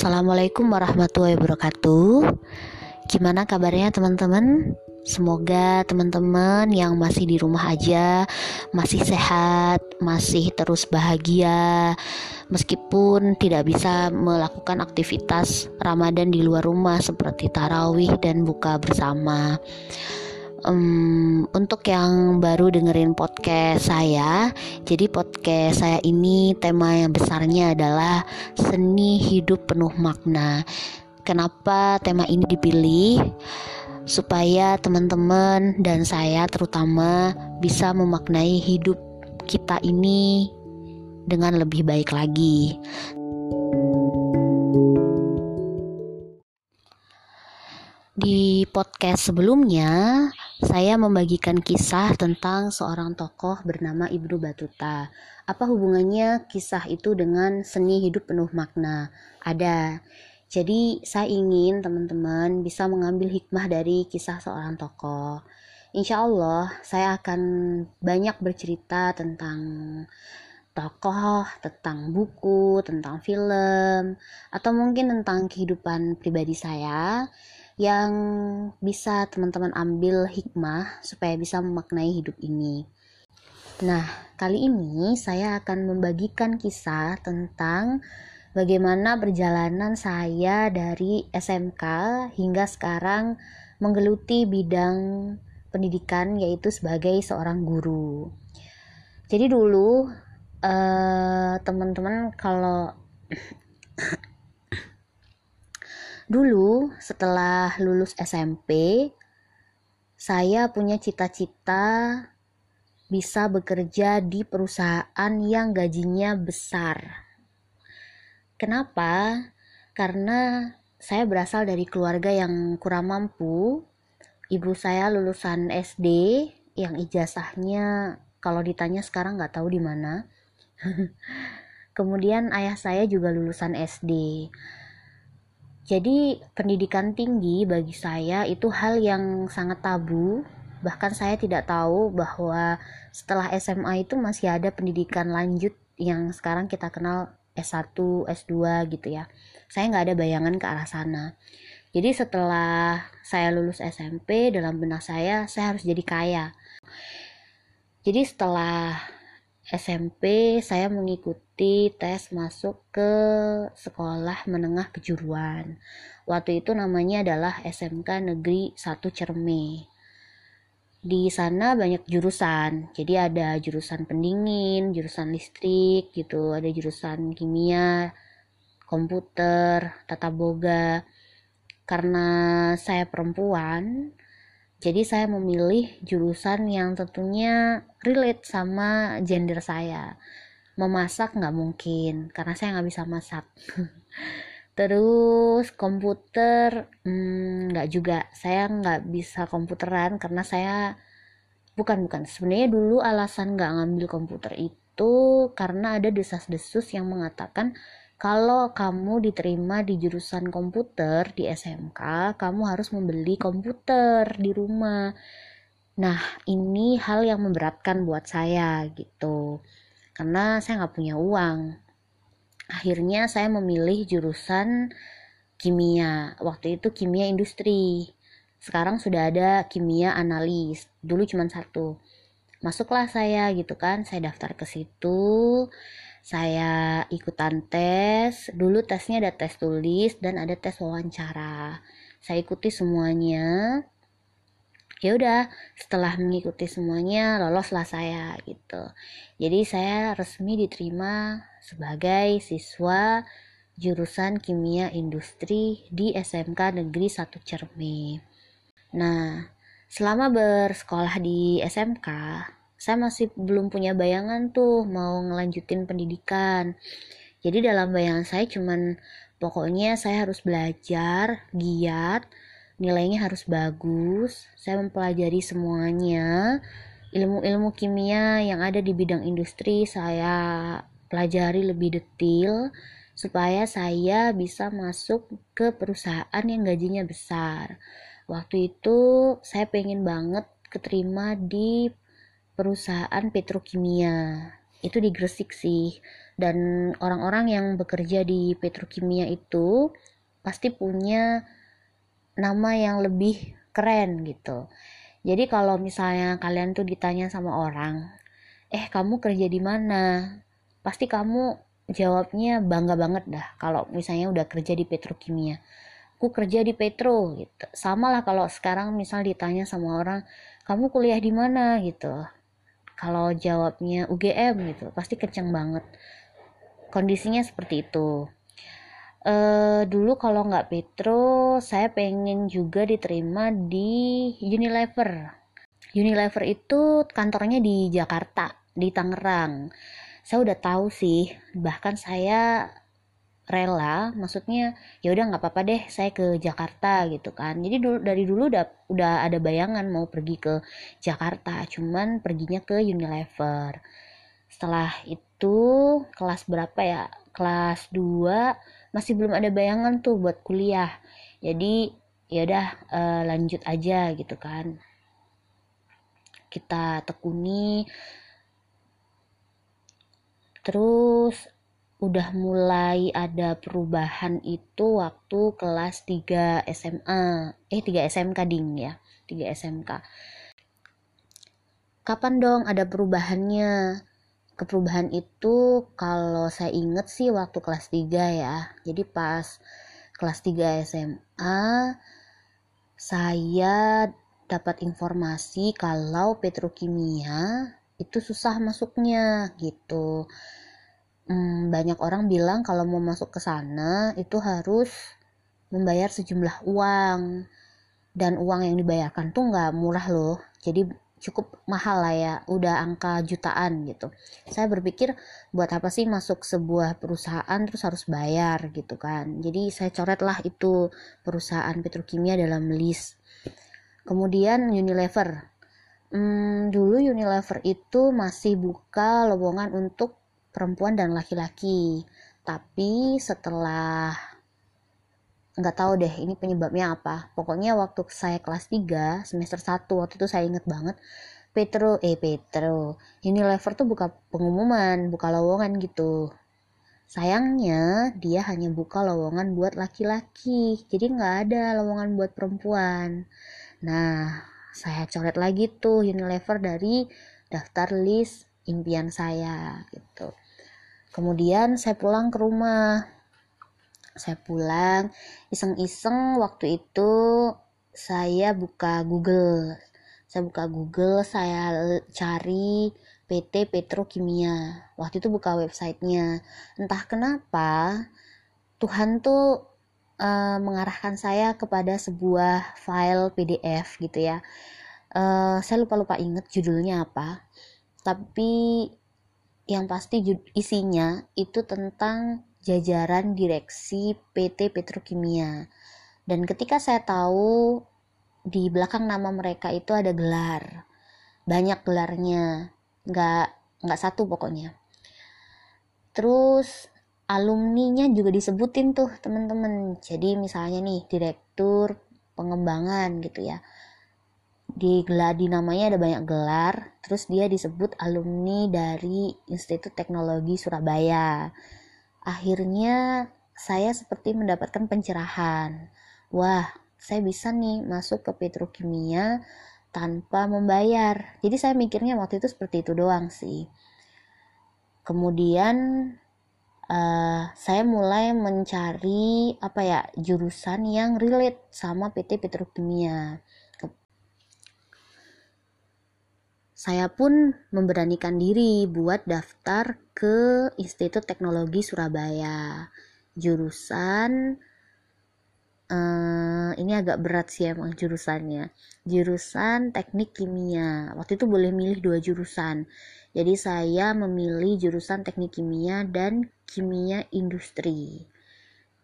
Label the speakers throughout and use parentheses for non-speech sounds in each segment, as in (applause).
Speaker 1: Assalamualaikum warahmatullahi wabarakatuh. Gimana kabarnya teman-teman? Semoga teman-teman yang masih di rumah aja masih sehat, masih terus bahagia, meskipun tidak bisa melakukan aktivitas Ramadan di luar rumah seperti tarawih dan buka bersama um, untuk yang baru dengerin podcast saya, jadi podcast saya ini tema yang besarnya adalah seni hidup penuh makna. Kenapa tema ini dipilih? Supaya teman-teman dan saya terutama bisa memaknai hidup kita ini dengan lebih baik lagi. Di podcast sebelumnya, saya membagikan kisah tentang seorang tokoh bernama Ibnu Batuta. Apa hubungannya kisah itu dengan seni hidup penuh makna? Ada. Jadi, saya ingin teman-teman bisa mengambil hikmah dari kisah seorang tokoh. Insya Allah, saya akan banyak bercerita tentang tokoh, tentang buku, tentang film, atau mungkin tentang kehidupan pribadi saya yang bisa teman-teman ambil hikmah supaya bisa memaknai hidup ini. Nah, kali ini saya akan membagikan kisah tentang bagaimana perjalanan saya dari SMK hingga sekarang menggeluti bidang pendidikan yaitu sebagai seorang guru. Jadi dulu uh, teman-teman kalau Dulu, setelah lulus SMP, saya punya cita-cita bisa bekerja di perusahaan yang gajinya besar. Kenapa? Karena saya berasal dari keluarga yang kurang mampu. Ibu saya lulusan SD yang ijazahnya kalau ditanya sekarang nggak tahu di mana. (laughs) Kemudian ayah saya juga lulusan SD. Jadi, pendidikan tinggi bagi saya itu hal yang sangat tabu. Bahkan saya tidak tahu bahwa setelah SMA itu masih ada pendidikan lanjut yang sekarang kita kenal S1, S2 gitu ya. Saya nggak ada bayangan ke arah sana. Jadi setelah saya lulus SMP, dalam benak saya, saya harus jadi kaya. Jadi setelah SMP saya mengikuti tes masuk ke sekolah menengah kejuruan. Waktu itu namanya adalah SMK Negeri 1 Cerme. Di sana banyak jurusan. Jadi ada jurusan pendingin, jurusan listrik gitu, ada jurusan kimia, komputer, tata boga. Karena saya perempuan, jadi saya memilih jurusan yang tentunya relate sama gender saya. Memasak nggak mungkin karena saya nggak bisa masak. (laughs) Terus komputer hmm, nggak juga. Saya nggak bisa komputeran karena saya bukan bukan. Sebenarnya dulu alasan nggak ngambil komputer itu karena ada desas-desus yang mengatakan kalau kamu diterima di jurusan komputer di SMK, kamu harus membeli komputer di rumah. Nah, ini hal yang memberatkan buat saya gitu. Karena saya nggak punya uang. Akhirnya saya memilih jurusan kimia. Waktu itu kimia industri. Sekarang sudah ada kimia analis. Dulu cuma satu. Masuklah saya gitu kan. Saya daftar ke situ saya ikutan tes dulu tesnya ada tes tulis dan ada tes wawancara. Saya ikuti semuanya. Ya udah setelah mengikuti semuanya loloslah saya gitu. Jadi saya resmi diterima sebagai siswa jurusan kimia industri di SMK Negeri 1 Cermi nah selama bersekolah di SMK saya masih belum punya bayangan tuh mau ngelanjutin pendidikan. Jadi dalam bayangan saya cuman pokoknya saya harus belajar giat nilainya harus bagus saya mempelajari semuanya ilmu-ilmu kimia yang ada di bidang industri saya pelajari lebih detail supaya saya bisa masuk ke perusahaan yang gajinya besar. Waktu itu saya pengen banget keterima di perusahaan petrokimia. Itu di Gresik sih. Dan orang-orang yang bekerja di petrokimia itu pasti punya nama yang lebih keren gitu. Jadi kalau misalnya kalian tuh ditanya sama orang eh kamu kerja di mana? Pasti kamu jawabnya bangga banget dah kalau misalnya udah kerja di petrokimia. Aku kerja di petro gitu. Sama lah kalau sekarang misal ditanya sama orang kamu kuliah di mana? gitu kalau jawabnya UGM gitu pasti kenceng banget. Kondisinya seperti itu. Uh, dulu kalau nggak Petro saya pengen juga diterima di Unilever. Unilever itu kantornya di Jakarta di Tangerang. Saya udah tahu sih bahkan saya rela maksudnya ya udah nggak apa-apa deh saya ke Jakarta gitu kan. Jadi dulu dari dulu udah udah ada bayangan mau pergi ke Jakarta cuman perginya ke Unilever. Setelah itu kelas berapa ya? Kelas 2 masih belum ada bayangan tuh buat kuliah. Jadi ya udah uh, lanjut aja gitu kan. Kita tekuni. Terus udah mulai ada perubahan itu waktu kelas 3 SMA eh 3 SMK ding ya. 3 SMK kapan dong ada perubahannya? Keperubahan itu kalau saya inget sih waktu kelas 3 ya. Jadi pas kelas 3 SMA saya dapat informasi kalau petrokimia itu susah masuknya gitu hmm, banyak orang bilang kalau mau masuk ke sana itu harus membayar sejumlah uang. Dan uang yang dibayarkan tuh nggak murah loh. Jadi cukup mahal lah ya udah angka jutaan gitu. Saya berpikir buat apa sih masuk sebuah perusahaan terus harus bayar gitu kan? Jadi saya coret lah itu perusahaan petrokimia dalam list kemudian Unilever. Hmm, dulu Unilever itu masih buka lowongan untuk perempuan dan laki-laki. Tapi setelah nggak tahu deh ini penyebabnya apa. Pokoknya waktu saya kelas 3 semester 1 waktu itu saya inget banget Petro eh Petro ini lever tuh buka pengumuman buka lowongan gitu. Sayangnya dia hanya buka lowongan buat laki-laki. Jadi nggak ada lowongan buat perempuan. Nah saya coret lagi tuh Unilever dari daftar list impian saya gitu. Kemudian saya pulang ke rumah. Saya pulang iseng-iseng waktu itu saya buka Google. Saya buka Google saya cari PT Petrokimia. Waktu itu buka websitenya. Entah kenapa Tuhan tuh uh, mengarahkan saya kepada sebuah file PDF gitu ya. Uh, saya lupa lupa inget judulnya apa tapi yang pasti isinya itu tentang jajaran direksi PT Petrokimia. Dan ketika saya tahu di belakang nama mereka itu ada gelar, banyak gelarnya, nggak nggak satu pokoknya. Terus alumninya juga disebutin tuh teman-teman. Jadi misalnya nih direktur pengembangan gitu ya di Gladi namanya ada banyak gelar terus dia disebut alumni dari Institut Teknologi Surabaya. Akhirnya saya seperti mendapatkan pencerahan. Wah saya bisa nih masuk ke petrokimia tanpa membayar. Jadi saya mikirnya waktu itu seperti itu doang sih. Kemudian uh, saya mulai mencari apa ya jurusan yang relate sama PT Petrokimia saya pun memberanikan diri buat daftar ke Institut Teknologi Surabaya. Jurusan uh, ini agak berat sih emang jurusannya. Jurusan Teknik Kimia. Waktu itu boleh milih dua jurusan. Jadi saya memilih jurusan Teknik Kimia dan Kimia Industri.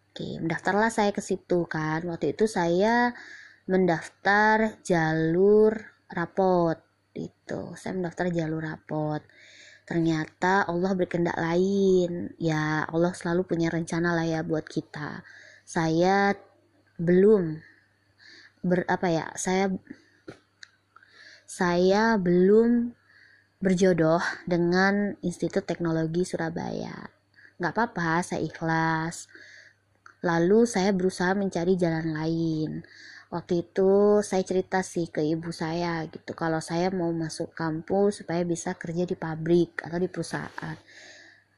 Speaker 1: Oke, mendaftarlah saya ke situ kan. Waktu itu saya mendaftar jalur rapot itu saya mendaftar jalur rapot ternyata Allah berkendak lain ya Allah selalu punya rencana lah ya buat kita saya belum ber apa ya saya saya belum berjodoh dengan Institut Teknologi Surabaya. Nggak apa-apa, saya ikhlas. Lalu saya berusaha mencari jalan lain. Waktu itu saya cerita sih ke ibu saya gitu kalau saya mau masuk kampus supaya bisa kerja di pabrik atau di perusahaan.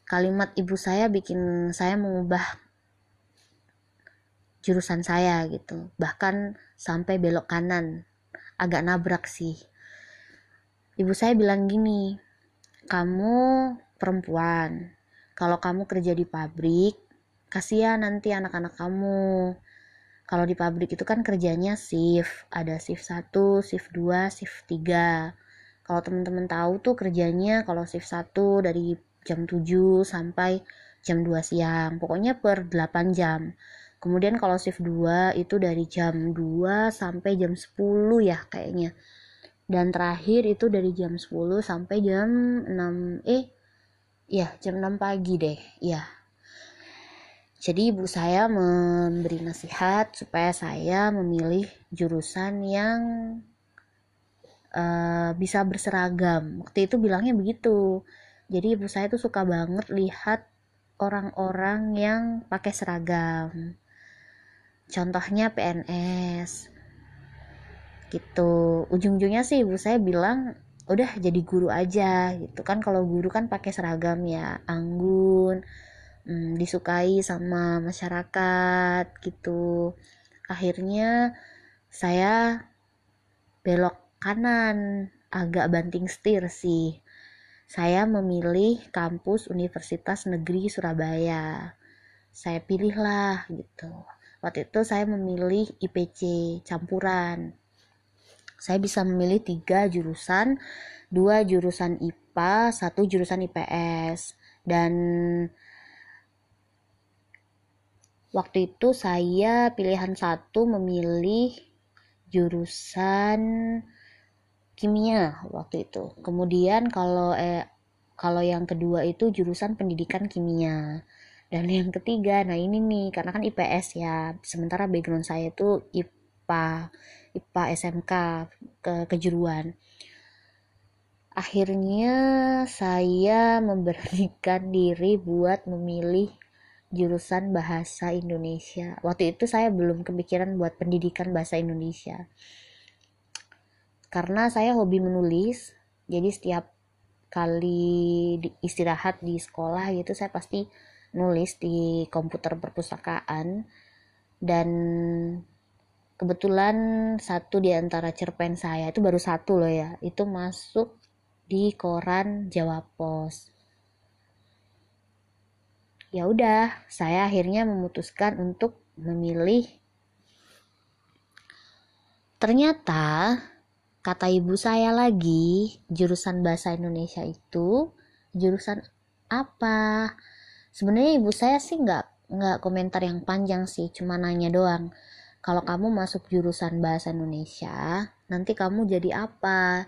Speaker 1: Kalimat ibu saya bikin saya mengubah jurusan saya gitu. Bahkan sampai belok kanan. Agak nabrak sih ibu saya bilang gini kamu perempuan kalau kamu kerja di pabrik kasihan nanti anak-anak kamu kalau di pabrik itu kan kerjanya shift. Ada shift 1, shift 2, shift 3 kalau teman-teman tahu tuh kerjanya kalau shift 1 dari jam 7 sampai jam 2 siang. Pokoknya per 8 jam. Kemudian kalau shift 2 itu dari jam 2 sampai jam 10 ya kayaknya. Dan terakhir itu dari jam 10 sampai jam 6 eh ya jam 6 pagi deh ya jadi ibu saya memberi nasihat supaya saya memilih jurusan yang uh, bisa berseragam. Waktu itu bilangnya begitu. Jadi ibu saya tuh suka banget lihat orang-orang yang pakai seragam. Contohnya PNS gitu. Ujung-ujungnya sih ibu saya bilang udah jadi guru aja. Gitu. Kan kalau guru kan pakai seragam ya anggun hmm, disukai sama masyarakat gitu. Akhirnya saya belok kanan agak banting setir sih. Saya memilih kampus Universitas Negeri Surabaya. Saya pilihlah gitu. Waktu itu saya memilih IPC campuran. Saya bisa memilih tiga jurusan, dua jurusan IPA, satu jurusan IPS. Dan waktu itu saya pilihan satu memilih jurusan kimia waktu itu. Kemudian kalau eh kalau yang kedua itu jurusan pendidikan kimia. Dan yang ketiga, nah ini nih, karena kan IPS ya, sementara background saya itu IPA. IPA SMK ke kejuruan akhirnya saya (laughs) memberanikan diri buat memilih jurusan bahasa Indonesia. Waktu itu saya belum kepikiran buat pendidikan bahasa Indonesia. Karena saya hobi menulis jadi setiap kali istirahat di sekolah gitu saya pasti nulis di komputer perpustakaan. Dan kebetulan satu di antara cerpen saya itu baru satu loh ya itu masuk di koran Jawa Pos ya udah saya akhirnya memutuskan untuk memilih ternyata kata ibu saya lagi jurusan bahasa Indonesia itu jurusan apa sebenarnya ibu saya sih nggak nggak komentar yang panjang sih cuma nanya doang kalau kamu masuk jurusan bahasa Indonesia, nanti kamu jadi apa?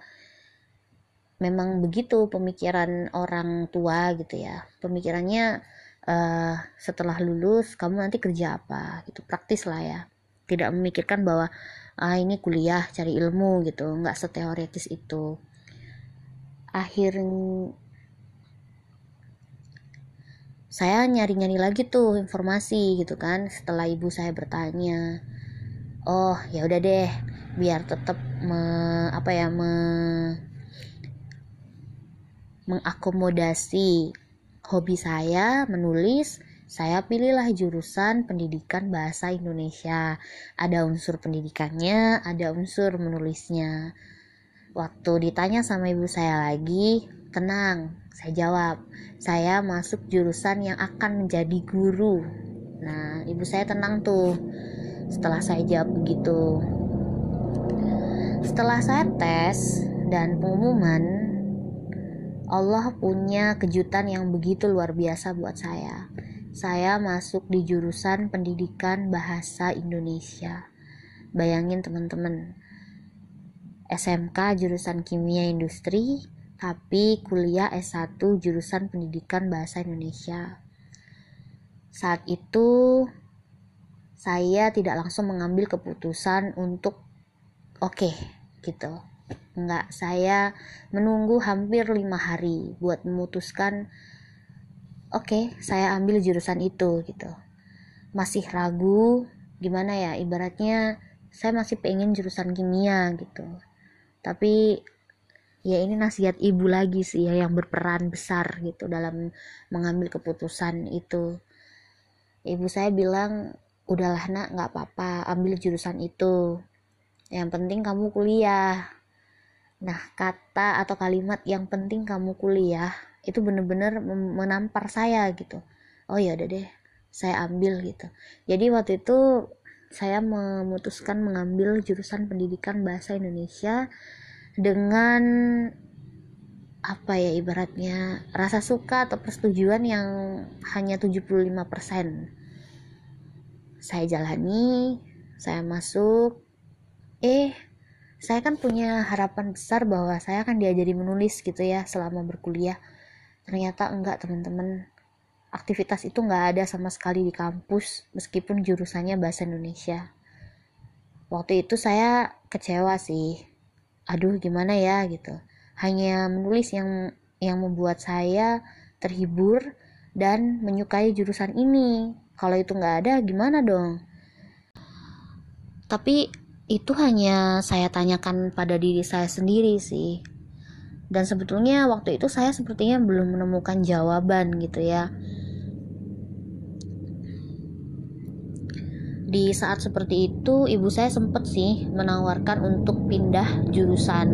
Speaker 1: Memang begitu pemikiran orang tua gitu ya. Pemikirannya uh, setelah lulus kamu nanti kerja apa gitu, praktis lah ya. Tidak memikirkan bahwa ah ini kuliah cari ilmu gitu, nggak seteoretis itu. Akhirnya saya nyari-nyari lagi tuh informasi gitu kan setelah ibu saya bertanya oh ya udah deh biar tetap me, apa ya me, mengakomodasi hobi saya menulis saya pilihlah jurusan pendidikan bahasa Indonesia. Ada unsur pendidikannya ada unsur menulisnya. Waktu ditanya sama ibu saya lagi tenang saya jawab saya masuk jurusan yang akan menjadi guru. Nah ibu saya tenang tuh. Setelah saya jawab begitu. Setelah saya tes dan pengumuman, Allah punya kejutan yang begitu luar biasa buat saya. Saya masuk di jurusan pendidikan bahasa Indonesia. Bayangin teman-teman, SMK jurusan kimia industri, tapi kuliah S1 jurusan pendidikan bahasa Indonesia. Saat itu saya tidak langsung mengambil keputusan untuk oke okay, gitu enggak saya menunggu hampir lima hari buat memutuskan oke okay, saya ambil jurusan itu gitu. Masih ragu gimana ya ibaratnya saya masih pengen jurusan kimia gitu. Tapi ya ini nasihat ibu lagi sih ya yang berperan besar gitu dalam mengambil keputusan itu. Ibu saya bilang udahlah nak nggak apa-apa ambil jurusan itu. Yang penting kamu kuliah nah kata atau kalimat yang penting kamu kuliah itu bener-bener menampar saya gitu. Oh ya udah deh saya ambil gitu. Jadi waktu itu saya memutuskan mengambil jurusan pendidikan bahasa Indonesia dengan apa ya ibaratnya rasa suka atau persetujuan yang hanya 75% saya jalani saya masuk eh saya kan punya harapan besar bahwa saya akan diajari menulis gitu ya selama berkuliah. Ternyata enggak teman-teman. Aktivitas itu enggak ada sama sekali di kampus meskipun jurusannya bahasa Indonesia. Waktu itu saya kecewa sih. Aduh gimana ya gitu. Hanya menulis yang yang membuat saya terhibur dan menyukai jurusan ini. Kalau itu nggak ada gimana dong? Tapi itu hanya saya tanyakan pada diri saya sendiri sih. Dan sebetulnya waktu itu saya sepertinya belum menemukan jawaban gitu ya. Di saat seperti itu ibu saya sempat sih menawarkan untuk pindah jurusan.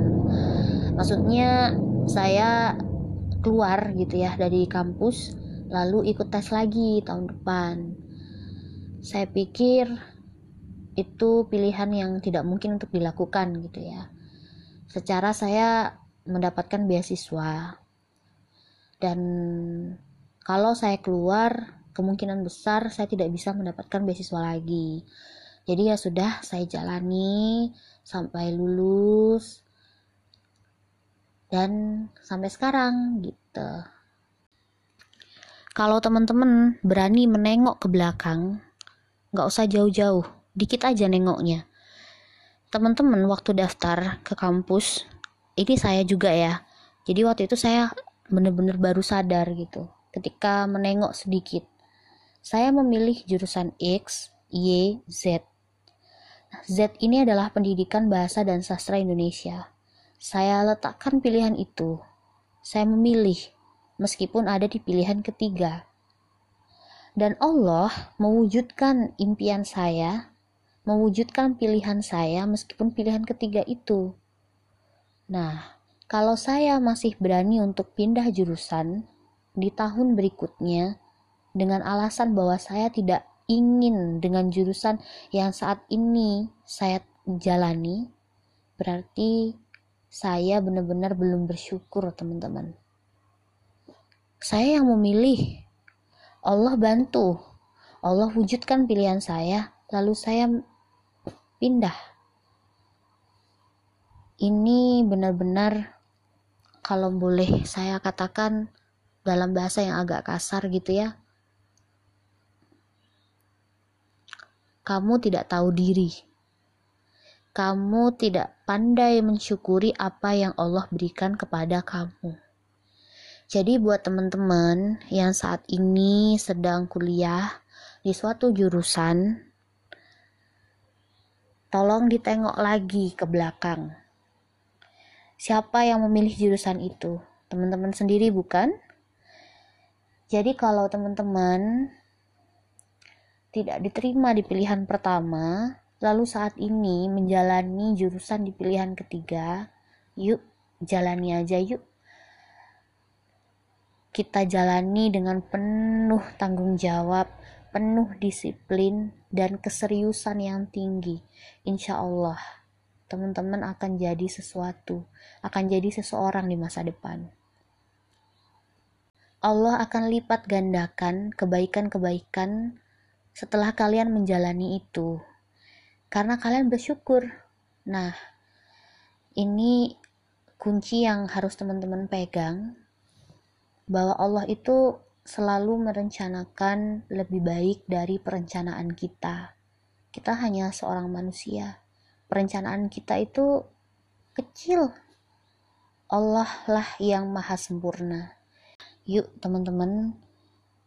Speaker 1: Maksudnya saya keluar gitu ya dari kampus lalu ikut tes lagi tahun depan. Saya pikir itu pilihan yang tidak mungkin untuk dilakukan gitu ya. Secara saya mendapatkan beasiswa. Dan kalau saya keluar kemungkinan besar saya tidak bisa mendapatkan beasiswa lagi. Jadi ya sudah saya jalani sampai lulus. Dan sampai sekarang gitu. Kalau teman-teman berani menengok ke belakang nggak usah jauh-jauh dikit aja nengoknya. Teman-teman waktu daftar ke kampus ini saya juga ya. Jadi waktu itu saya benar-benar baru sadar gitu ketika menengok sedikit. Saya memilih jurusan X, Y, Z. Z ini adalah pendidikan bahasa dan sastra Indonesia. Saya letakkan pilihan itu. Saya memilih meskipun ada di pilihan ketiga. Dan Allah mewujudkan impian saya mewujudkan pilihan saya meskipun pilihan ketiga itu Nah, kalau saya masih berani untuk pindah jurusan di tahun berikutnya dengan alasan bahwa saya tidak ingin dengan jurusan yang saat ini saya jalani, berarti saya benar-benar belum bersyukur, teman-teman. Saya yang memilih. Allah bantu. Allah wujudkan pilihan saya, lalu saya pindah ini benar-benar kalau boleh saya katakan dalam bahasa yang agak kasar gitu ya. Kamu tidak tahu diri. Kamu tidak pandai mensyukuri apa yang Allah berikan kepada kamu. Jadi buat teman-teman yang saat ini sedang kuliah di suatu jurusan, tolong ditengok lagi ke belakang siapa yang memilih jurusan itu? Teman-teman sendiri bukan? Jadi kalau teman-teman tidak diterima di pilihan pertama, lalu saat ini menjalani jurusan di pilihan ketiga, yuk jalani aja yuk. Kita jalani dengan penuh tanggung jawab, penuh disiplin, dan keseriusan yang tinggi. Insya Allah, teman-teman akan jadi sesuatu, akan jadi seseorang di masa depan. Allah akan lipat gandakan kebaikan-kebaikan setelah kalian menjalani itu, karena kalian bersyukur. Nah, ini kunci yang harus teman-teman pegang, bahwa Allah itu selalu merencanakan lebih baik dari perencanaan kita. Kita hanya seorang manusia perencanaan kita itu kecil Allah lah yang maha sempurna. Yuk teman-teman,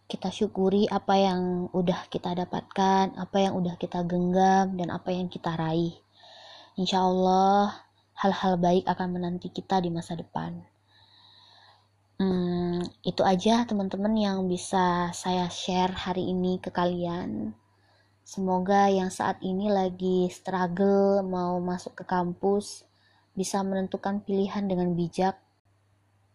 Speaker 1: kita syukuri apa yang udah kita dapatkan, apa yang udah kita genggam, dan apa yang kita raih. Insya Allah, hal-hal baik akan menanti kita di masa depan. Hmm, itu aja teman-teman yang bisa saya share hari ini ke kalian. Semoga yang saat ini lagi struggle mau masuk ke kampus, bisa menentukan pilihan dengan bijak,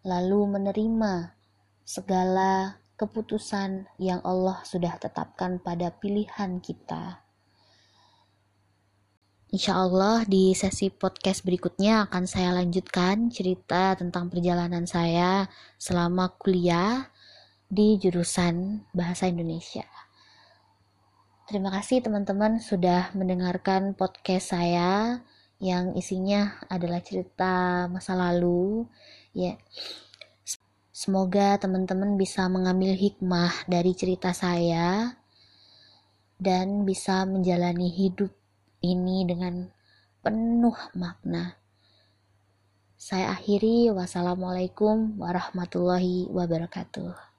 Speaker 1: lalu menerima segala keputusan yang Allah sudah tetapkan pada pilihan kita. Insya Allah di sesi podcast berikutnya akan saya lanjutkan cerita tentang perjalanan saya selama kuliah di jurusan Bahasa Indonesia. Terima kasih teman-teman sudah mendengarkan podcast saya yang isinya adalah cerita masa lalu ya semoga teman-teman bisa mengambil hikmah dari cerita saya dan bisa menjalani hidup ini dengan penuh makna. Saya akhiri. Wassalamualaikum warahmatullahi wabarakatuh